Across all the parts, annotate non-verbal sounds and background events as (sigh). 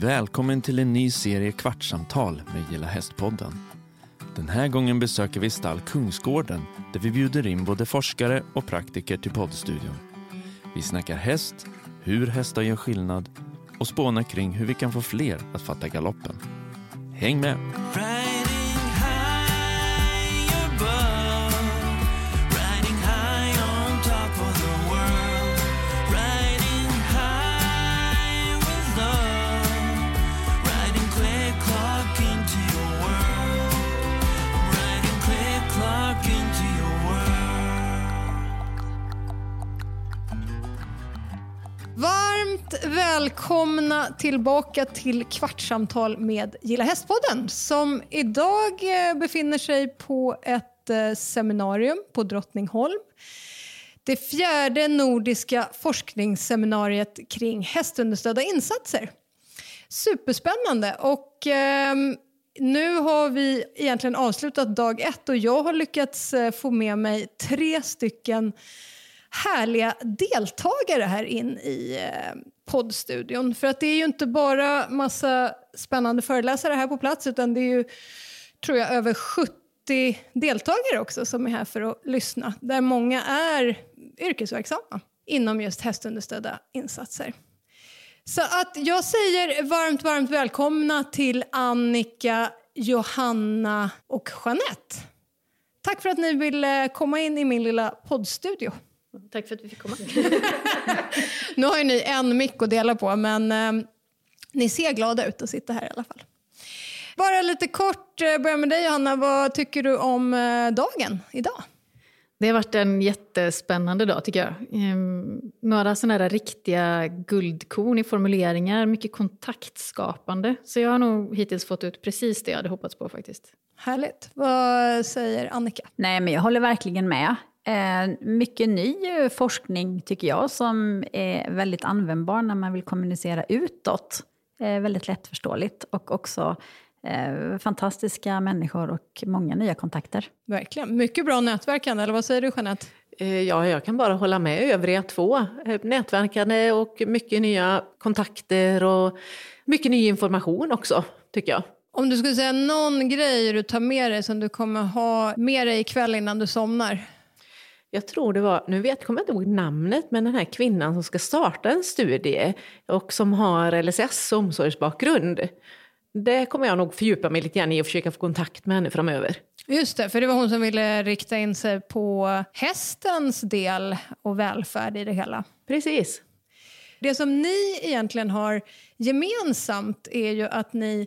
Välkommen till en ny serie Kvartssamtal med Gilla Hästpodden. Den här gången besöker vi stall Kungsgården där vi bjuder in både forskare och praktiker till poddstudion. Vi snackar häst, hur hästar gör skillnad och spånar kring hur vi kan få fler att fatta galoppen. Häng med! Välkomna tillbaka till Kvartssamtal med Gilla Hästpodden som idag eh, befinner sig på ett eh, seminarium på Drottningholm. Det fjärde nordiska forskningsseminariet kring hästunderstödda insatser. Superspännande och eh, nu har vi egentligen avslutat dag ett och jag har lyckats eh, få med mig tre stycken härliga deltagare här in i eh, poddstudion. För att det är ju inte bara massa spännande föreläsare här på plats utan det är ju, tror jag, över 70 deltagare också som är här för att lyssna. Där många är yrkesverksamma inom just hästunderstödda insatser. Så att jag säger varmt, varmt välkomna till Annika, Johanna och Jeanette. Tack för att ni ville komma in i min lilla poddstudio. Tack för att vi fick komma. (laughs) Nu har ju ni en mick att dela på, men eh, ni ser glada ut att sitta här i alla fall. Bara lite kort, eh, börja med dig Johanna. Vad tycker du om eh, dagen idag? Det har varit en jättespännande dag tycker jag. Ehm, några sådana här riktiga guldkorn i formuleringar, mycket kontaktskapande. Så jag har nog hittills fått ut precis det jag hade hoppats på faktiskt. Härligt. Vad säger Annika? Nej, men jag håller verkligen med. Eh, mycket ny forskning tycker jag som är väldigt användbar när man vill kommunicera utåt. Eh, väldigt lättförståeligt och också eh, fantastiska människor och många nya kontakter. Verkligen. Mycket bra nätverkande, eller vad säger du Jeanette? Ja, jag kan bara hålla med övriga två. Nätverkande och mycket nya kontakter och mycket ny information också, tycker jag. Om du skulle säga någon grej du tar med dig som du kommer ha med dig ikväll innan du somnar. Jag tror det var, nu vet, kommer jag inte ihåg namnet, men den här kvinnan som ska starta en studie och som har LSS och omsorgsbakgrund. Det kommer jag nog fördjupa mig lite grann i och försöka få kontakt med henne framöver. Just det, för det var hon som ville rikta in sig på hästens del och välfärd i det hela. Precis. Det som ni egentligen har gemensamt är ju att ni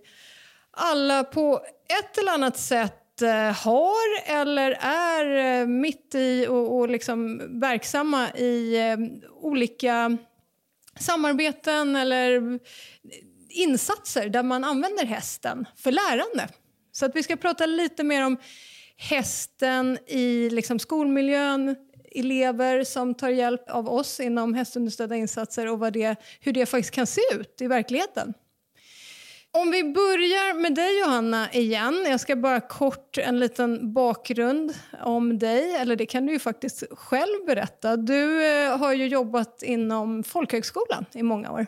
alla på ett eller annat sätt Eh, har eller är eh, mitt i och, och liksom verksamma i eh, olika samarbeten eller insatser där man använder hästen för lärande. Så att vi ska prata lite mer om hästen i liksom skolmiljön, elever som tar hjälp av oss inom hästunderstödda insatser och vad det, hur det faktiskt kan se ut i verkligheten. Om vi börjar med dig Johanna igen. Jag ska bara kort en liten bakgrund om dig. Eller det kan du ju faktiskt själv berätta. Du eh, har ju jobbat inom folkhögskolan i många år.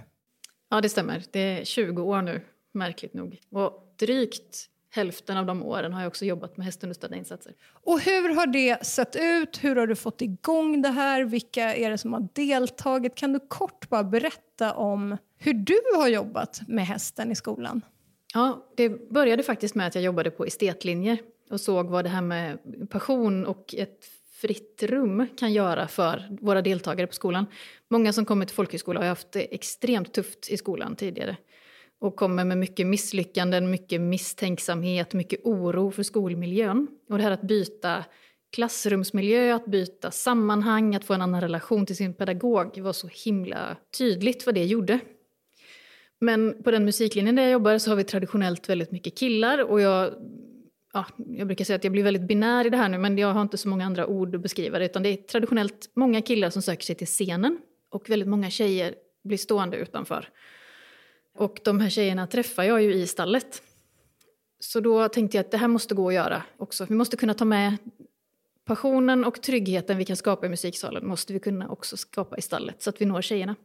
Ja, det stämmer. Det är 20 år nu, märkligt nog. Och drygt hälften av de åren har jag också jobbat med hästunderstödda insatser. Och hur har det sett ut? Hur har du fått igång det här? Vilka är det som har deltagit? Kan du kort bara berätta om hur du har jobbat med hästen i skolan? Ja, det började faktiskt med att jag jobbade på estetlinjer och såg vad det här med passion och ett fritt rum kan göra för våra deltagare på skolan. Många som kommer till folkhögskola har haft det extremt tufft i skolan tidigare och kommer med mycket misslyckanden, mycket misstänksamhet, mycket oro för skolmiljön. Och det här att byta klassrumsmiljö, att byta sammanhang, att få en annan relation till sin pedagog var så himla tydligt vad det gjorde. Men på den musiklinjen där jag jobbar så har vi traditionellt väldigt mycket killar och jag, ja, jag brukar säga att jag blir väldigt binär i det här nu men jag har inte så många andra ord att beskriva det utan det är traditionellt många killar som söker sig till scenen och väldigt många tjejer blir stående utanför. Och de här tjejerna träffar jag ju i stallet. Så då tänkte jag att det här måste gå att göra också. Vi måste kunna ta med passionen och tryggheten vi kan skapa i musiksalen måste vi kunna också skapa i stallet så att vi når tjejerna.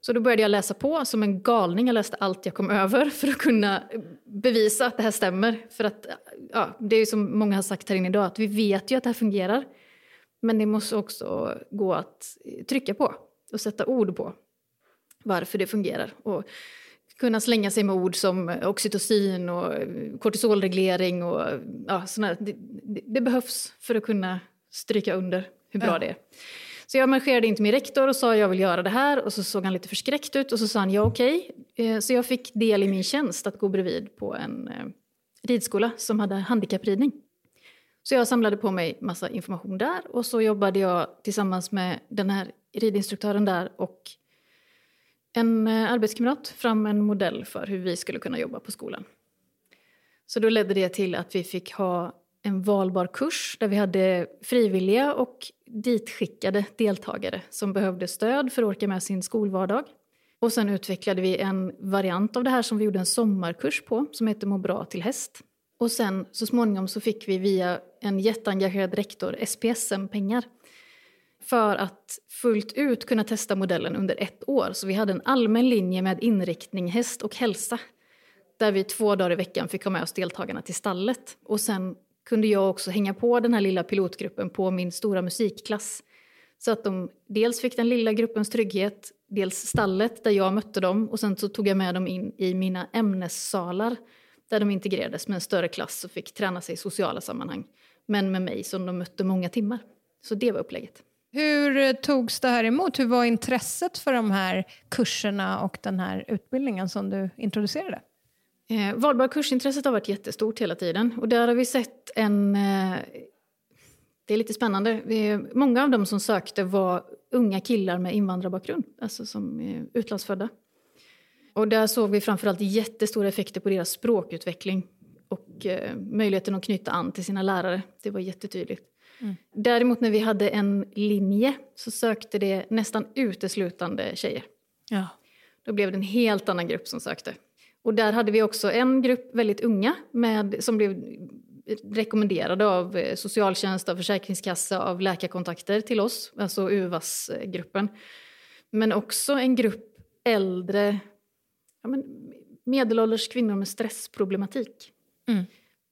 Så då började jag läsa på som en galning. Jag läste allt jag kom över för att kunna bevisa att det här stämmer. För att, ja, det är ju som många har sagt här inne idag, att vi vet ju att det här fungerar. Men det måste också gå att trycka på och sätta ord på varför det fungerar. Och kunna slänga sig med ord som oxytocin och kortisolreglering och ja, såna, det, det, behövs för att kunna stryka under hur bra Ja. det är. Så jag marscherade in till min rektor och sa jag vill göra det här och så såg han lite förskräckt ut och så sa han ja okej. Eh, Så jag fick del i min tjänst att gå bredvid på en eh, ridskola som hade handikappridning. Så jag samlade på mig massa information där och så jobbade jag tillsammans med den här ridinstruktören där och en eh, arbetskamrat fram en modell för hur vi skulle kunna jobba på skolan. Så då ledde det till att vi fick ha en valbar kurs där vi hade frivilliga och ditskickade deltagare som behövde stöd för att orka med sin skolvardag. Och sen utvecklade vi en variant av det här som vi gjorde en sommarkurs på som heter Må bra till häst. Och sen så småningom så fick vi via en jätteengagerad rektor SPSM-pengar för att fullt ut kunna testa modellen under ett år. Så vi hade en allmän linje med inriktning häst och hälsa där vi två dagar i veckan fick ha med oss deltagarna till stallet. Och sen kunde jag också hänga på den här lilla pilotgruppen på min stora musikklass. Så att de dels fick den lilla gruppens trygghet, dels stallet där jag mötte dem och sen så tog jag med dem in i mina ämnessalar där de integrerades med en större klass och fick träna sig i sociala sammanhang. Men med mig som de mötte många timmar. Så det var upplägget. Hur eh, togs det här emot? Hur var intresset för de här kurserna och den här utbildningen som du introducerade? Eh, valbar kursintresset har varit jättestort hela tiden och där har vi sett en... Eh, det är lite spännande. Vi, många av dem som sökte var unga killar med invandrarbakgrund, alltså som eh, utlandsfödda. Och där såg vi framförallt jättestora effekter på deras språkutveckling och eh, möjligheten att knyta an till sina lärare. Det var jättetydligt. Däremot när vi hade en linje så sökte det nästan uteslutande tjejer. Ja. Då blev det en helt annan grupp som sökte. Och där hade vi också en grupp väldigt unga med, som blev rekommenderade av eh, socialtjänst, av försäkringskassa, av läkarkontakter till oss, alltså UVAS-gruppen. Men också en grupp äldre, ja, medelålders kvinnor med stressproblematik. Mm.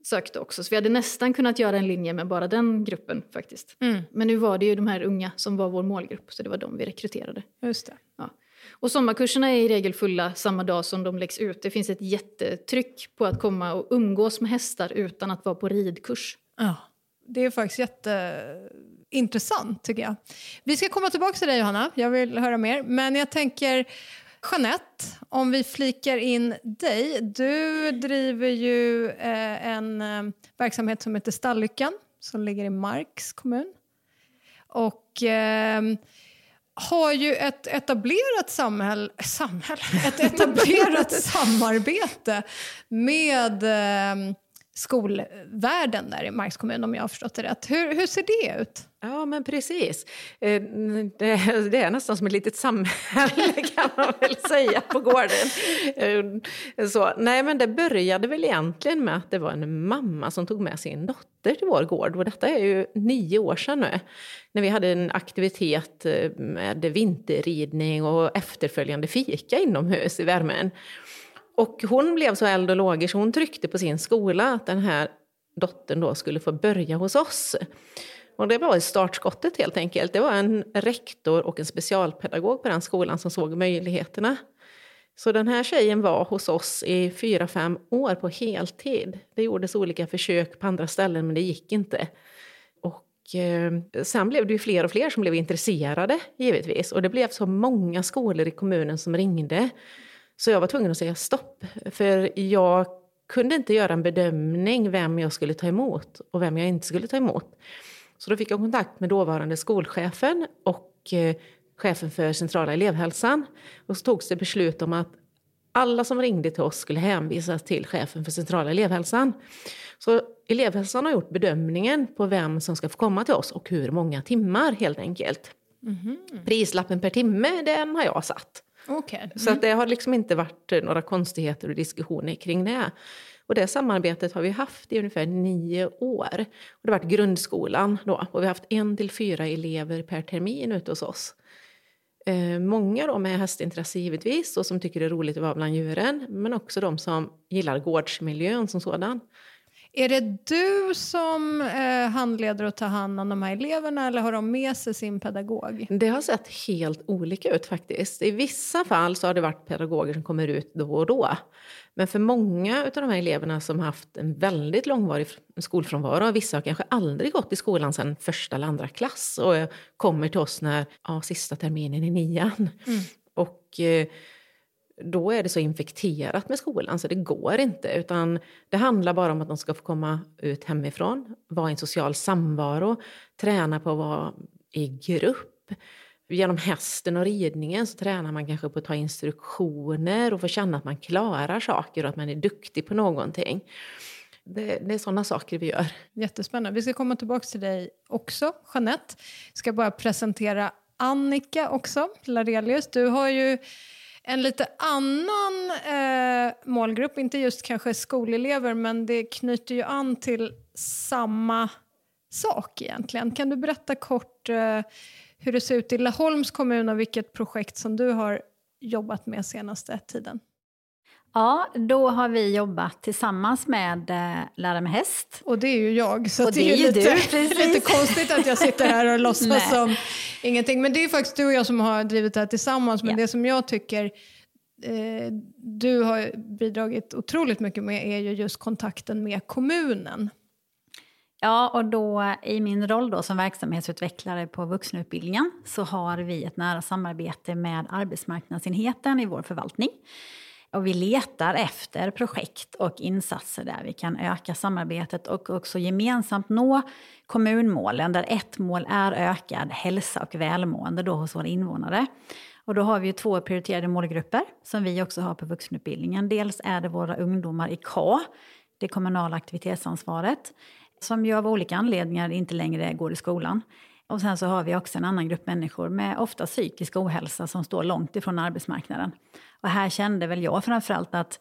Sökte också, så vi hade nästan kunnat göra en linje med bara den gruppen faktiskt. Mm. Men nu var det ju de här unga som var vår målgrupp, så det var de vi rekryterade. Just det. Ja. Och sommarkurserna är i regel fulla samma dag som de läggs ut. Det finns ett jättetryck på att komma och umgås med hästar utan att vara på ridkurs. Ja. Det är faktiskt jätteintressant tycker jag. Vi ska komma tillbaka till dig Johanna, jag vill höra mer. Men jag tänker, Jeanette, om vi flikar in dig. Du driver ju eh, en eh, verksamhet som heter Stallyckan som ligger i Marks kommun. Och eh, har ju ett etablerat samhäll, samhäll, (laughs) ett etablerat (laughs) samarbete med eh, skolvärlden där i Marks kommun om jag har förstått det rätt. Hur, hur ser det ut? Ja, men precis. Eh, det, är nästan som ett litet samhälle (laughs) kan man väl säga på gården. Eh, så, nej, men det började väl egentligen med att det var en mamma som tog med sin dotter till vår gård. Och detta är ju nio år sedan nu. När vi hade en aktivitet eh, med vinterridning och efterföljande fika inomhus i värmen. Och hon blev så eld och lågor så hon tryckte på sin skola att den här dottern då skulle få börja hos oss. Och det var startskottet helt enkelt. Det var en rektor och en specialpedagog på den skolan som såg möjligheterna. Så den här tjejen var hos oss i fyra, fem år på heltid. Det gjordes olika försök på andra ställen men det gick inte. Och eh, sen blev det ju fler och fler som blev intresserade givetvis. Och det blev så många skolor i kommunen som ringde. Så jag var tvungen att säga stopp. För jag kunde inte göra en bedömning vem jag skulle ta emot och vem jag inte skulle ta emot. Så då fick jag kontakt med dåvarande skolchefen och eh, chefen för centrala elevhälsan. Och så togs det beslut om att alla som ringde till oss skulle hänvisas till chefen för centrala elevhälsan. Så elevhälsan har gjort bedömningen på vem som ska få komma till oss och hur många timmar helt enkelt. Prislappen per timme, den har jag satt. Okej. Så att det har liksom inte varit några konstigheter och diskussioner kring det. Och det samarbetet har vi haft i ungefär nio år. Och det har varit grundskolan då. Och vi har haft en till fyra elever per termin ute hos oss. Eh, många då med hästintresse givetvis och som tycker det är roligt att vara bland djuren. Men också de som gillar gårdsmiljön som sådan. Är det du som eh, handleder och tar hand om de här eleverna eller har de med sig sin pedagog? Det har sett helt olika ut faktiskt. I vissa fall så har det varit pedagoger som kommer ut då och då. Men för många av de här eleverna som har haft en väldigt långvarig skolfrånvaro, vissa har kanske aldrig gått i skolan sedan första eller andra klass och eh, kommer till oss när ja, sista terminen i nian. Och eh, då är det så infekterat med skolan så det går inte. Utan det handlar bara om att de ska få komma ut hemifrån, vara i en social samvaro, träna på att vara i grupp. Genom hästen och ridningen så tränar man kanske på att ta instruktioner och få känna att man klarar saker och att man är duktig på någonting. Det, det är sådana saker vi gör. Jättespännande. Vi ska komma tillbaka till dig också, Jeanette. Jag ska bara presentera Annika också, Larelius. Du har ju en lite annan eh, målgrupp, inte just kanske skolelever, men det knyter ju an till samma sak egentligen. Kan du berätta kort eh, hur det ser ut i Laholms kommun och vilket projekt som du har jobbat med senaste tiden? Ja, då har vi jobbat tillsammans med eh, Lära med häst. Och det är ju jag, så det det är ju lite, du, (laughs) lite konstigt att jag sitter här och (laughs) låtsas som ingenting. Men det är faktiskt du och jag som har drivit det här tillsammans. Men Ja. det som jag tycker eh, du har bidragit otroligt mycket med är ju just kontakten med kommunen. Ja, och då i min roll då som verksamhetsutvecklare på vuxenutbildningen så har vi ett nära samarbete med arbetsmarknadsenheten i vår förvaltning. Och vi letar efter projekt och insatser där vi kan öka samarbetet och också gemensamt nå kommunmålen där ett mål är ökad hälsa och välmående då hos våra invånare. Och då har vi ju två prioriterade målgrupper som vi också har på vuxenutbildningen. Dels är det våra ungdomar i K, det kommunala aktivitetsansvaret, som ju av olika anledningar inte längre går i skolan. Och sen så har vi också en annan grupp människor med ofta psykisk ohälsa som står långt ifrån arbetsmarknaden. Och här kände väl jag framförallt att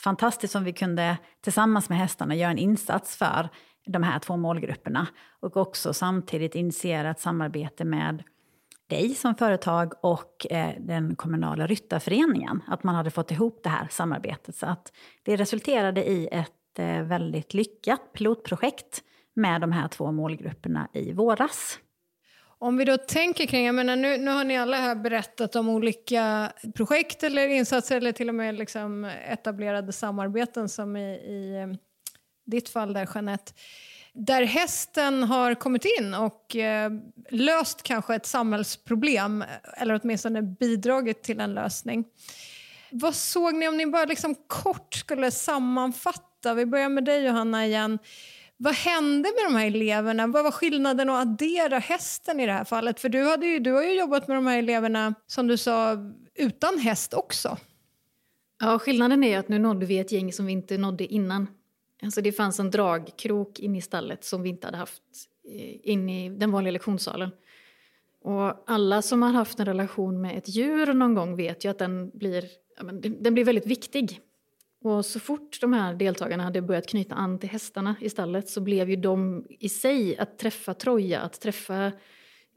fantastiskt om vi kunde tillsammans med hästarna göra en insats för de här två målgrupperna och också samtidigt initiera ett samarbete med dig som företag och eh, den kommunala ryttarföreningen. Att man hade fått ihop det här samarbetet. Så att det resulterade i ett eh, väldigt lyckat pilotprojekt med de här två målgrupperna i våras. Om vi då tänker kring, jag menar nu, nu har ni alla här berättat om olika projekt eller insatser eller till och med liksom etablerade samarbeten som i, i eh, ditt fall där Jeanette. Där hästen har kommit in och eh, löst kanske ett samhällsproblem eller åtminstone bidragit till en lösning. Vad såg ni, om ni bara liksom kort skulle sammanfatta, vi börjar med dig Johanna igen. Vad hände med de här eleverna? Vad var skillnaden att addera hästen i det här fallet? För du, hade ju, du har ju jobbat med de här eleverna, som du sa, utan häst också. Ja, skillnaden är att nu nådde vi ett gäng som vi inte nådde innan. Alltså det fanns en dragkrok inne i stallet som vi inte hade haft eh, in i den vanliga lektionssalen. Och alla som har haft en relation med ett djur någon gång vet ju att den blir, den blir väldigt viktig. Och så fort de här deltagarna hade börjat knyta an till hästarna i stallet så blev ju de i sig, att träffa Troja, att träffa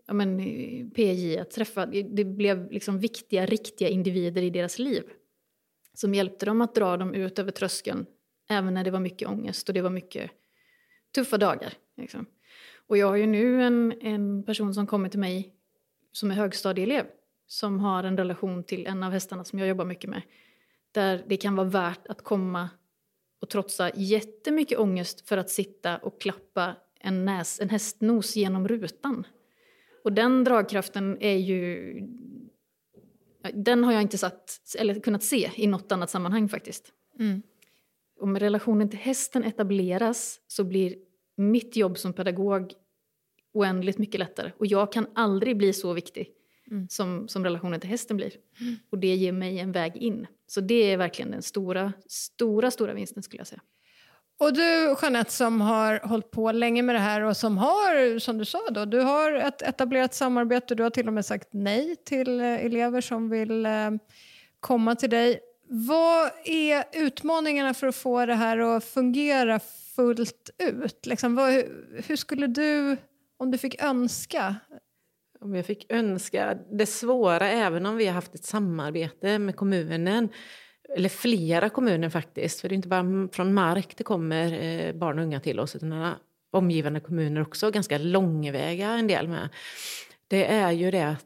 ja, men, eh, PJ, att träffa, det blev liksom viktiga, riktiga individer i deras liv. Som hjälpte dem att dra dem ut över tröskeln, även när det var mycket ångest och det var mycket tuffa dagar. Liksom. Och jag har ju nu en, en person som kommer till mig som är högstadieelev som har en relation till en av hästarna som jag jobbar mycket med. Där det kan vara värt att komma och trotsa jättemycket ångest för att sitta och klappa en, näs, en hästnos genom rutan. Och den dragkraften är ju... Den har jag inte satt, eller kunnat se i något annat sammanhang faktiskt. Om relationen till hästen etableras så blir mitt jobb som pedagog oändligt mycket lättare. Och jag kan aldrig bli så viktig som, som relationen till hästen blir. Och det ger mig en väg in. Så det är verkligen den stora, stora, stora vinsten skulle jag säga. Och du Jeanette som har hållit på länge med det här och som har, som du sa då, du har ett etablerat samarbete, du har till och med sagt nej till eh, elever som vill eh, komma till dig. Vad är utmaningarna för att få det här att fungera fullt ut? Liksom, vad, hur skulle du, om du fick önska? Om jag fick önska, det svåra, även om vi har haft ett samarbete med kommunen, eller flera kommuner faktiskt, för det är inte bara från Mark det kommer eh, barn och unga till oss, utan omgivande kommuner också, ganska långväga en del med. Det är ju det att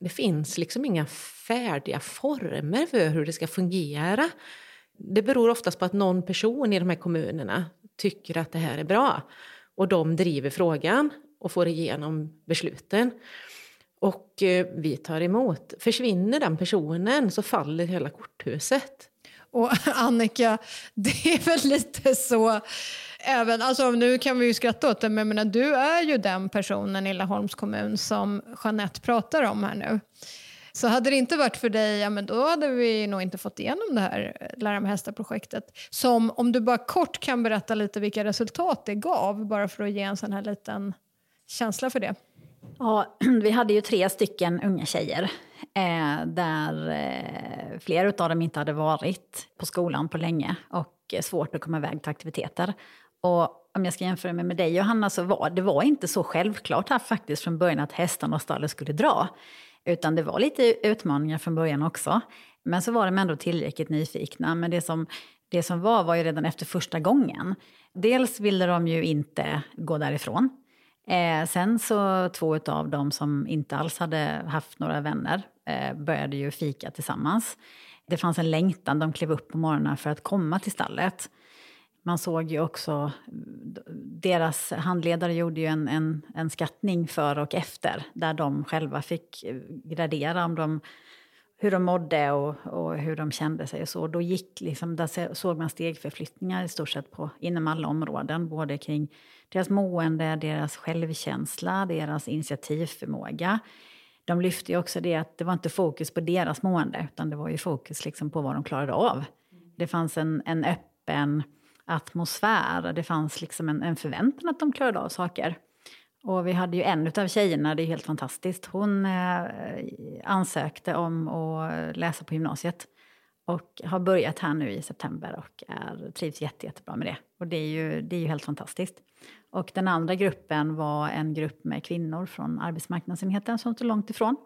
det finns liksom inga färdiga former för hur det ska fungera. Det beror oftast på att någon person i de här kommunerna tycker att det här är bra och de driver frågan och får igenom besluten. Och eh, vi tar emot. Försvinner den personen så faller hela korthuset. Och (laughs) Annika, det är väl lite så, även, alltså nu kan vi ju skratta åt det, men menar, du är ju den personen i Laholms kommun som Jeanette pratar om här nu. Så hade det inte varit för dig, ja, men då hade vi nog inte fått igenom det här eh, Lära med hästar-projektet. Som, om du bara kort kan berätta lite vilka resultat det gav, bara för att ge en sån här liten känsla för det. Ja, (clears throat) vi hade ju tre stycken unga tjejer eh, där eh, flera av dem inte hade varit på skolan på länge och eh, svårt att komma iväg till aktiviteter. Och om jag ska jämföra mig med dig Johanna så var det var inte så självklart här faktiskt från början att hästarna och stallet skulle dra. Utan det var lite utmaningar från början också. Men så var de ändå tillräckligt nyfikna. Men det som, det som var var ju redan efter första gången. Dels ville de ju inte gå därifrån. Eh, sen så två av dem som inte alls hade haft några vänner eh, började ju fika tillsammans. Det fanns en längtan, de klev upp på morgonen för att komma till stallet. Man såg ju också, deras handledare gjorde ju en, en, en skattning för och efter där de själva fick gradera om de, hur de mådde och, och hur de kände sig och så. Då gick liksom, där såg man stegförflyttningar i stort sett på, inom alla områden, både kring deras mående, deras självkänsla, deras initiativförmåga. De lyfte också det att det var inte fokus på deras mående, utan det var ju fokus liksom på vad de klarade av. Det fanns en, en öppen atmosfär, det fanns liksom en, en förväntan att de klarade av saker. Och vi hade ju en av tjejerna, det är helt fantastiskt, hon eh, ansökte om att läsa på gymnasiet. Och har börjat här nu i september och är, trivs jätte, jättebra med det. Och det är, ju, det är ju helt fantastiskt. Och den andra gruppen var en grupp med kvinnor från arbetsmarknadsenheten som stod långt ifrån.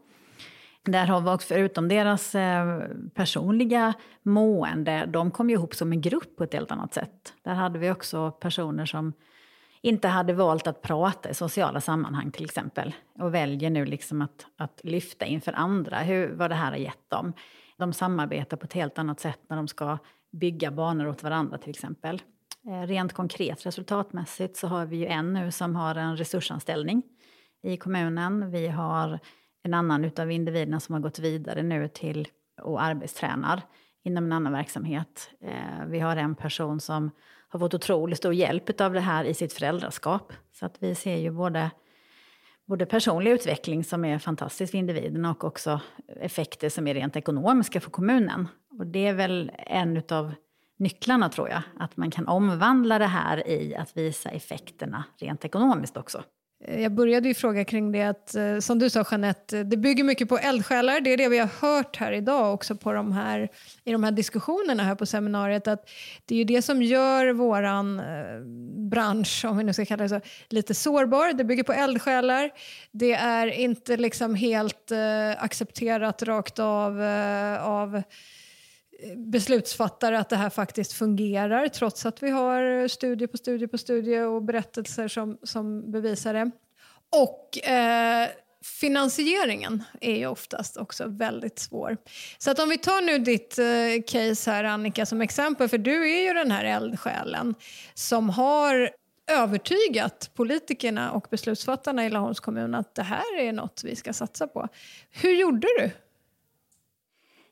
Där har vi också, förutom deras eh, personliga mående, de kom ju ihop som en grupp på ett helt annat sätt. Där hade vi också personer som inte hade valt att prata i sociala sammanhang till exempel. Och väljer nu liksom att, att lyfta inför andra hur, vad det här har gett dem. De samarbetar på ett helt annat sätt när de ska bygga banor åt varandra till exempel. Eh, rent konkret resultatmässigt så har vi ju en nu som har en resursanställning i kommunen. Vi har en annan utav individerna som har gått vidare nu till och arbetstränar inom en annan verksamhet. Eh, vi har en person som har fått otroligt stor hjälp av det här i sitt föräldraskap. Så att vi ser ju både, både personlig utveckling som är fantastisk för individerna och också effekter som är rent ekonomiska för kommunen. Och det är väl en utav nycklarna tror jag, att man kan omvandla det här i att visa effekterna rent ekonomiskt också. Eh, jag började ju fråga kring det att, eh, som du sa Jeanette, eh, det bygger mycket på eldsjälar. Det är det vi har hört här idag också på de här, i de här diskussionerna här på seminariet. Att det är ju det som gör våran bransch, om vi nu ska kalla det så, lite sårbar. Det bygger på eldsjälar. Det är inte liksom helt accepterat rakt av, av beslutsfattare att det här faktiskt fungerar trots att vi har studie på studie på studie och berättelser som, som bevisar det. Och eh, finansieringen är ju oftast också väldigt svår. Så att om vi tar nu ditt eh, case här Annika som exempel, för du är ju den här eldsjälen som har övertygat politikerna och beslutsfattarna i Laholms kommun att det här är något vi ska satsa på. Hur gjorde du?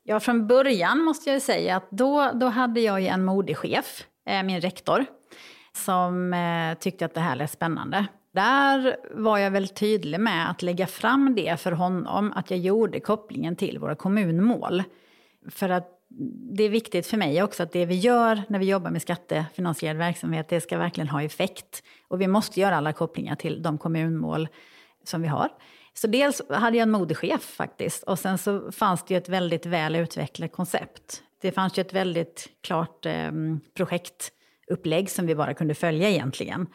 Ja, från början måste jag säga att då, då hade jag ju en modig chef, eh, min rektor, som eh, tyckte att det här lät spännande. Där var jag väl tydlig med att lägga fram det för honom, att jag gjorde kopplingen till våra kommunmål. För att det är viktigt för mig också att det vi gör när vi jobbar med skattefinansierad verksamhet, det ska verkligen ha effekt. Och vi måste göra alla kopplingar till de kommunmål som vi har. Så dels hade jag en modechef faktiskt och sen så fanns det ju ett väldigt väl utvecklat koncept. Det fanns ju ett väldigt klart eh, projektupplägg som vi bara kunde följa egentligen.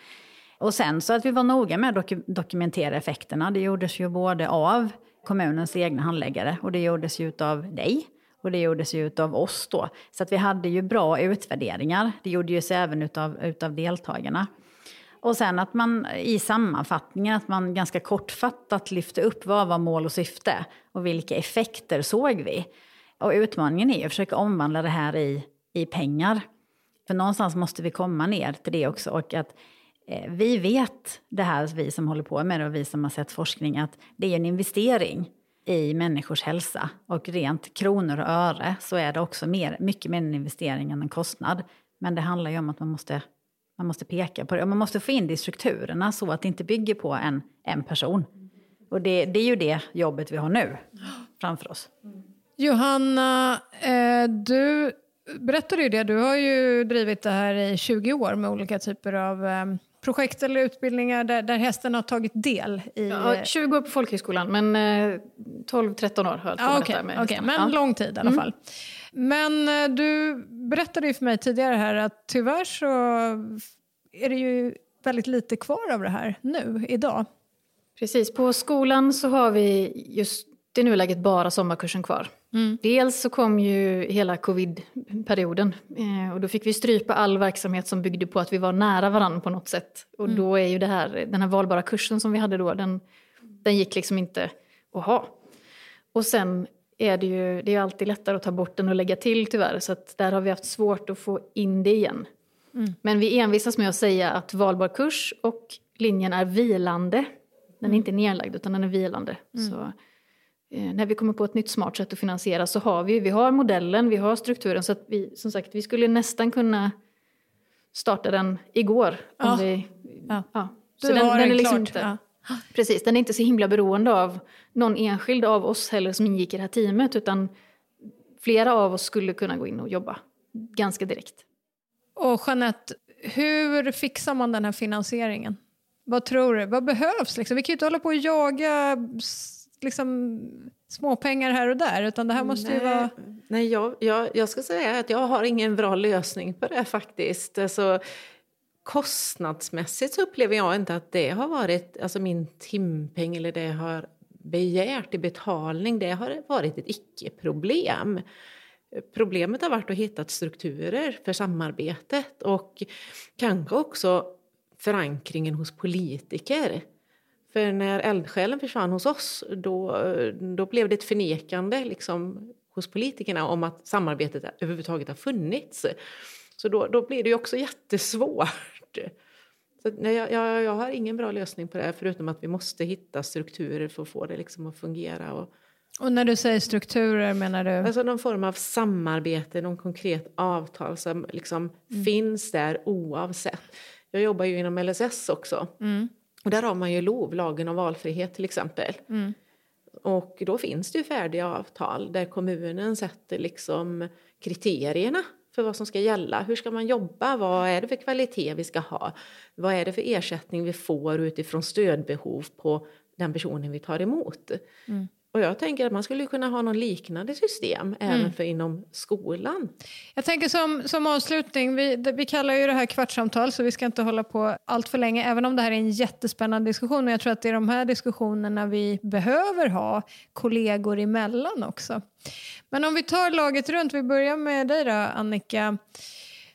Och sen så att vi var noga med att dokumentera effekterna. Det gjordes ju både av kommunens egna handläggare och det gjordes ju av dig. Och det gjordes ju av oss då. Så att vi hade ju bra utvärderingar. Det gjordes ju även utav, utav deltagarna. Och sen att man i sammanfattningen att man ganska kortfattat lyfte upp vad var mål och syfte och vilka effekter såg vi. Och utmaningen är att försöka omvandla det här i, i pengar. För någonstans måste vi komma ner till det också. Och att eh, vi vet det här, vi som håller på med det och vi som har sett forskning, att det är en investering i människors hälsa. Och rent kronor och öre så är det också mer, mycket mer en investering än en kostnad. Men det handlar ju om att man måste, man måste peka på det. Och man måste få in det i strukturerna så att det inte bygger på en, en person. Och det, det är ju det jobbet vi har nu framför oss. Johanna, eh, du berättade ju det. Du har ju drivit det här i 20 år med olika typer av eh, projekt eller utbildningar där, där hästen har tagit del i... Ja, 20 år på folkhögskolan, men eh, 12-13 år har jag Ja, på Okej, detta med hästarna. men ja. Mm. lång tid i alla fall. Men eh, du berättade ju för mig tidigare här att tyvärr så är det ju väldigt lite kvar av det här nu, idag. Precis, på skolan så har vi just i nuläget bara sommarkursen kvar. Dels så kom ju hela covid-perioden eh, och då fick vi strypa all verksamhet som byggde på att vi var nära varandra på något sätt. Och då är ju det här, den här valbara kursen som vi hade då, den, den gick liksom inte att ha. Och sen är det ju det är alltid lättare att ta bort den och lägga till tyvärr, så att där har vi haft svårt att få in det igen. Men vi envisas med att säga att valbar kurs och linjen är vilande. Den är inte nedlagd utan den är vilande. Så, eh, när vi kommer på ett nytt smart sätt att finansiera så har vi, vi har modellen, vi har strukturen så att vi, som sagt, vi skulle nästan kunna starta den igår. Om Ja. vi, Ja. ja. Så den, den är liksom klart, inte. Precis, den är inte så himla beroende av någon enskild av oss heller som ingick i det här teamet utan flera av oss skulle kunna gå in och jobba ganska direkt. Och Jeanette, hur fixar man den här finansieringen? Vad tror du? Vad behövs? Liksom? Vi kan ju inte hålla på och jaga liksom, småpengar här och där, utan det här måste ju Nej, vara... nej jag, jag, jag ska säga att jag har ingen bra lösning på det faktiskt. Alltså, kostnadsmässigt så upplever jag inte att det har varit, alltså min timpeng eller det jag har begärt i betalning, det har varit ett icke-problem. Problemet har varit att hitta strukturer för samarbetet och kanske också förankringen hos politiker. För när eldsjälen försvann hos oss då, då blev det ett förnekande liksom, hos politikerna om att samarbetet överhuvudtaget har funnits. Så då, då blir det ju också jättesvårt. Så, nej, jag, jag, jag har ingen bra lösning på det här förutom att vi måste hitta strukturer för att få det liksom att fungera. Och, Och när du säger strukturer menar du? Alltså någon form av samarbete, någon konkret avtal som liksom finns där oavsett. Jag jobbar ju inom LSS också. Och där har man ju LOV, lagen om valfrihet till exempel. Och då finns det ju färdiga avtal där kommunen sätter liksom kriterierna för vad som ska gälla. Hur ska man jobba? Vad är det för kvalitet vi ska ha? Vad är det för ersättning vi får utifrån stödbehov på den personen vi tar emot? Mm. Och jag tänker att man skulle kunna ha någon liknande system även för inom skolan. Jag tänker som, som avslutning, vi, vi kallar ju det här kvartssamtal så vi ska inte hålla på allt för länge, även om det här är en jättespännande diskussion. Och jag tror att det är de här diskussionerna vi behöver ha kollegor emellan också. Men om vi tar laget runt, vi börjar med dig då Annika.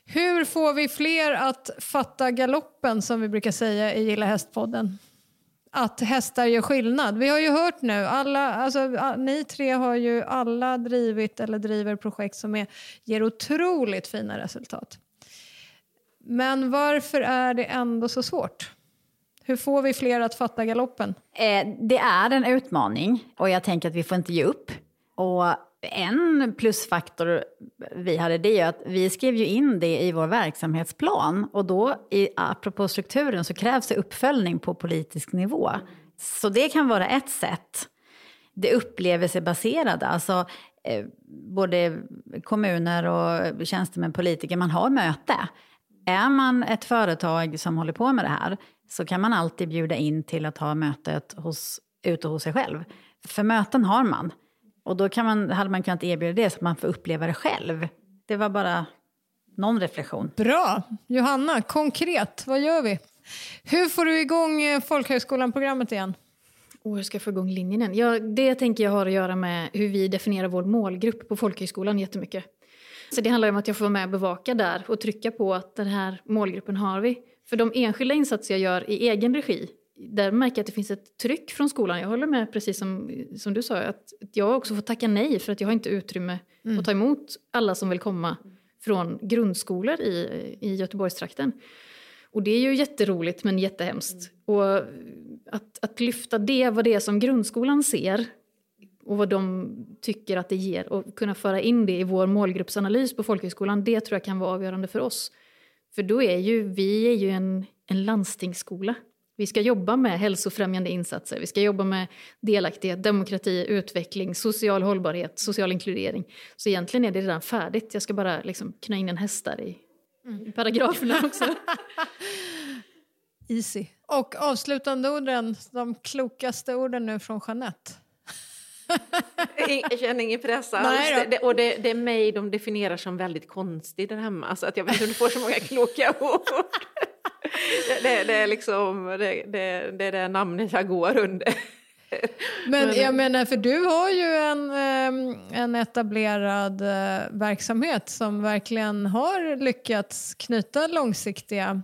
Hur får vi fler att fatta galoppen som vi brukar säga i Gilla Hästpodden? Att hästar gör skillnad. Vi har ju hört nu, alla, alltså, ni tre har ju alla drivit eller driver projekt som är, ger otroligt fina resultat. Men varför är det ändå så svårt? Hur får vi fler att fatta galoppen? Eh, det är en utmaning och jag tänker att vi får inte ge upp. Och en plusfaktor vi hade det är att vi skrev ju in det i vår verksamhetsplan och då, i, apropå strukturen, så krävs det uppföljning på politisk nivå. Så det kan vara ett sätt. Det upplevelsebaserade, alltså eh, både kommuner och tjänstemän, politiker, man har möte. Är man ett företag som håller på med det här så kan man alltid bjuda in till att ha mötet hos, ute hos sig själv. För möten har man. Och då kan man, hade man kunnat erbjuda det så att man får uppleva det själv. Det var bara någon reflektion. Bra! Johanna, konkret, vad gör vi? Hur får du igång eh, Folkhögskolan-programmet igen? Och hur ska jag få igång linjen igen? Ja, det tänker jag har att göra med hur vi definierar vår målgrupp på folkhögskolan jättemycket. Så det handlar om att jag får vara med och bevaka där och trycka på att den här målgruppen har vi. För de enskilda insatser jag gör i egen regi, där märker jag att det finns ett tryck från skolan. Jag håller med precis som, som du sa, att jag också får tacka nej för att jag har inte utrymme att ta emot alla som vill komma från grundskolor i, i Göteborgstrakten. Och det är ju jätteroligt men jättehemskt. Och att, att lyfta det, vad det är som grundskolan ser och vad de tycker att det ger och kunna föra in det i vår målgruppsanalys på folkhögskolan, det tror jag kan vara avgörande för oss. För då är ju vi är ju en, en landstingsskola. Vi ska jobba med hälsofrämjande insatser, vi ska jobba med delaktighet, demokrati, utveckling, social hållbarhet, social inkludering. Så egentligen är det redan färdigt, jag ska bara liksom knö in en häst där i, paragraferna också. (laughs) Easy. Och avslutande orden, de klokaste orden nu från Jeanette. (laughs) Jag känner ingen press alls. Nej då. Det, det, och det, det är mig de definierar som väldigt konstig där hemma. Så att jag vet inte om du får så många kloka ord. (laughs) Det, det, är liksom det, det, det är det namnet jag går under. (laughs) Men jag menar, för du har ju en, ehm, en etablerad eh, verksamhet som verkligen har lyckats knyta långsiktiga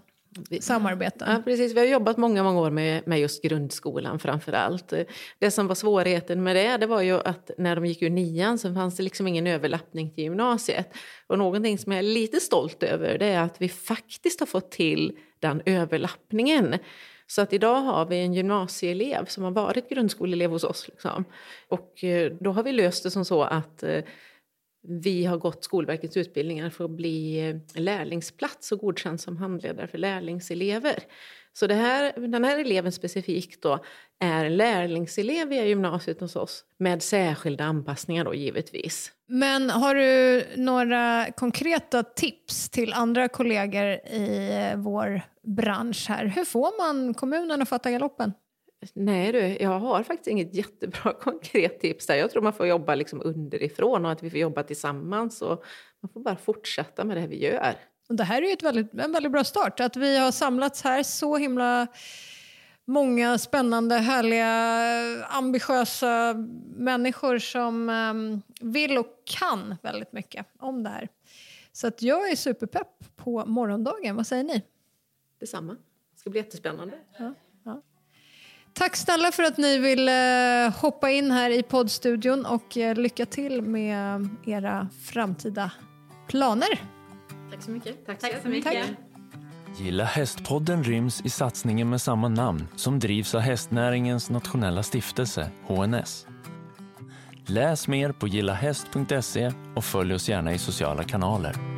samarbeten. Ja, precis. Vi har jobbat många, många år med, med just grundskolan framför allt. Det som var svårigheten med det, det var ju att när de gick ur nian så fanns det liksom ingen överlappning till gymnasiet. Och någonting som jag är lite stolt över det är att vi faktiskt har fått till den överlappningen. Så att idag har vi en gymnasieelev som har varit grundskoleelev hos oss. Liksom. Och eh, då har vi löst det som så att eh, vi har gått Skolverkets utbildningar för att bli eh, lärlingsplats och godkänd som handledare för lärlingselever. Så det här, den här eleven specifikt då är lärlingselev via gymnasiet hos oss med särskilda anpassningar då givetvis. Men har du några konkreta tips till andra kollegor i eh, vår bransch här? Hur får man kommunen att fatta galoppen? Nej du, jag har faktiskt inget jättebra (laughs) konkret tips där. Jag tror man får jobba liksom underifrån och att vi får jobba tillsammans och man får bara fortsätta med det vi gör. Och det här är ju ett väldigt, en väldigt bra start. Att vi har samlats här så himla många spännande, härliga, ambitiösa människor som em, vill och kan väldigt mycket om det här. Så att jag är superpepp på morgondagen. Vad säger ni? Detsamma. Det ska bli jättespännande. Tack snälla för att ni vill eh, hoppa in här i poddstudion och eh, lycka till med era framtida planer. Tack så mycket. Tack, Tack så mycket. Gilla hästpodden ryms i satsningen med samma namn som drivs av hästnäringens nationella stiftelse, HNS. Läs mer på gillahäst.se och följ oss gärna i sociala kanaler.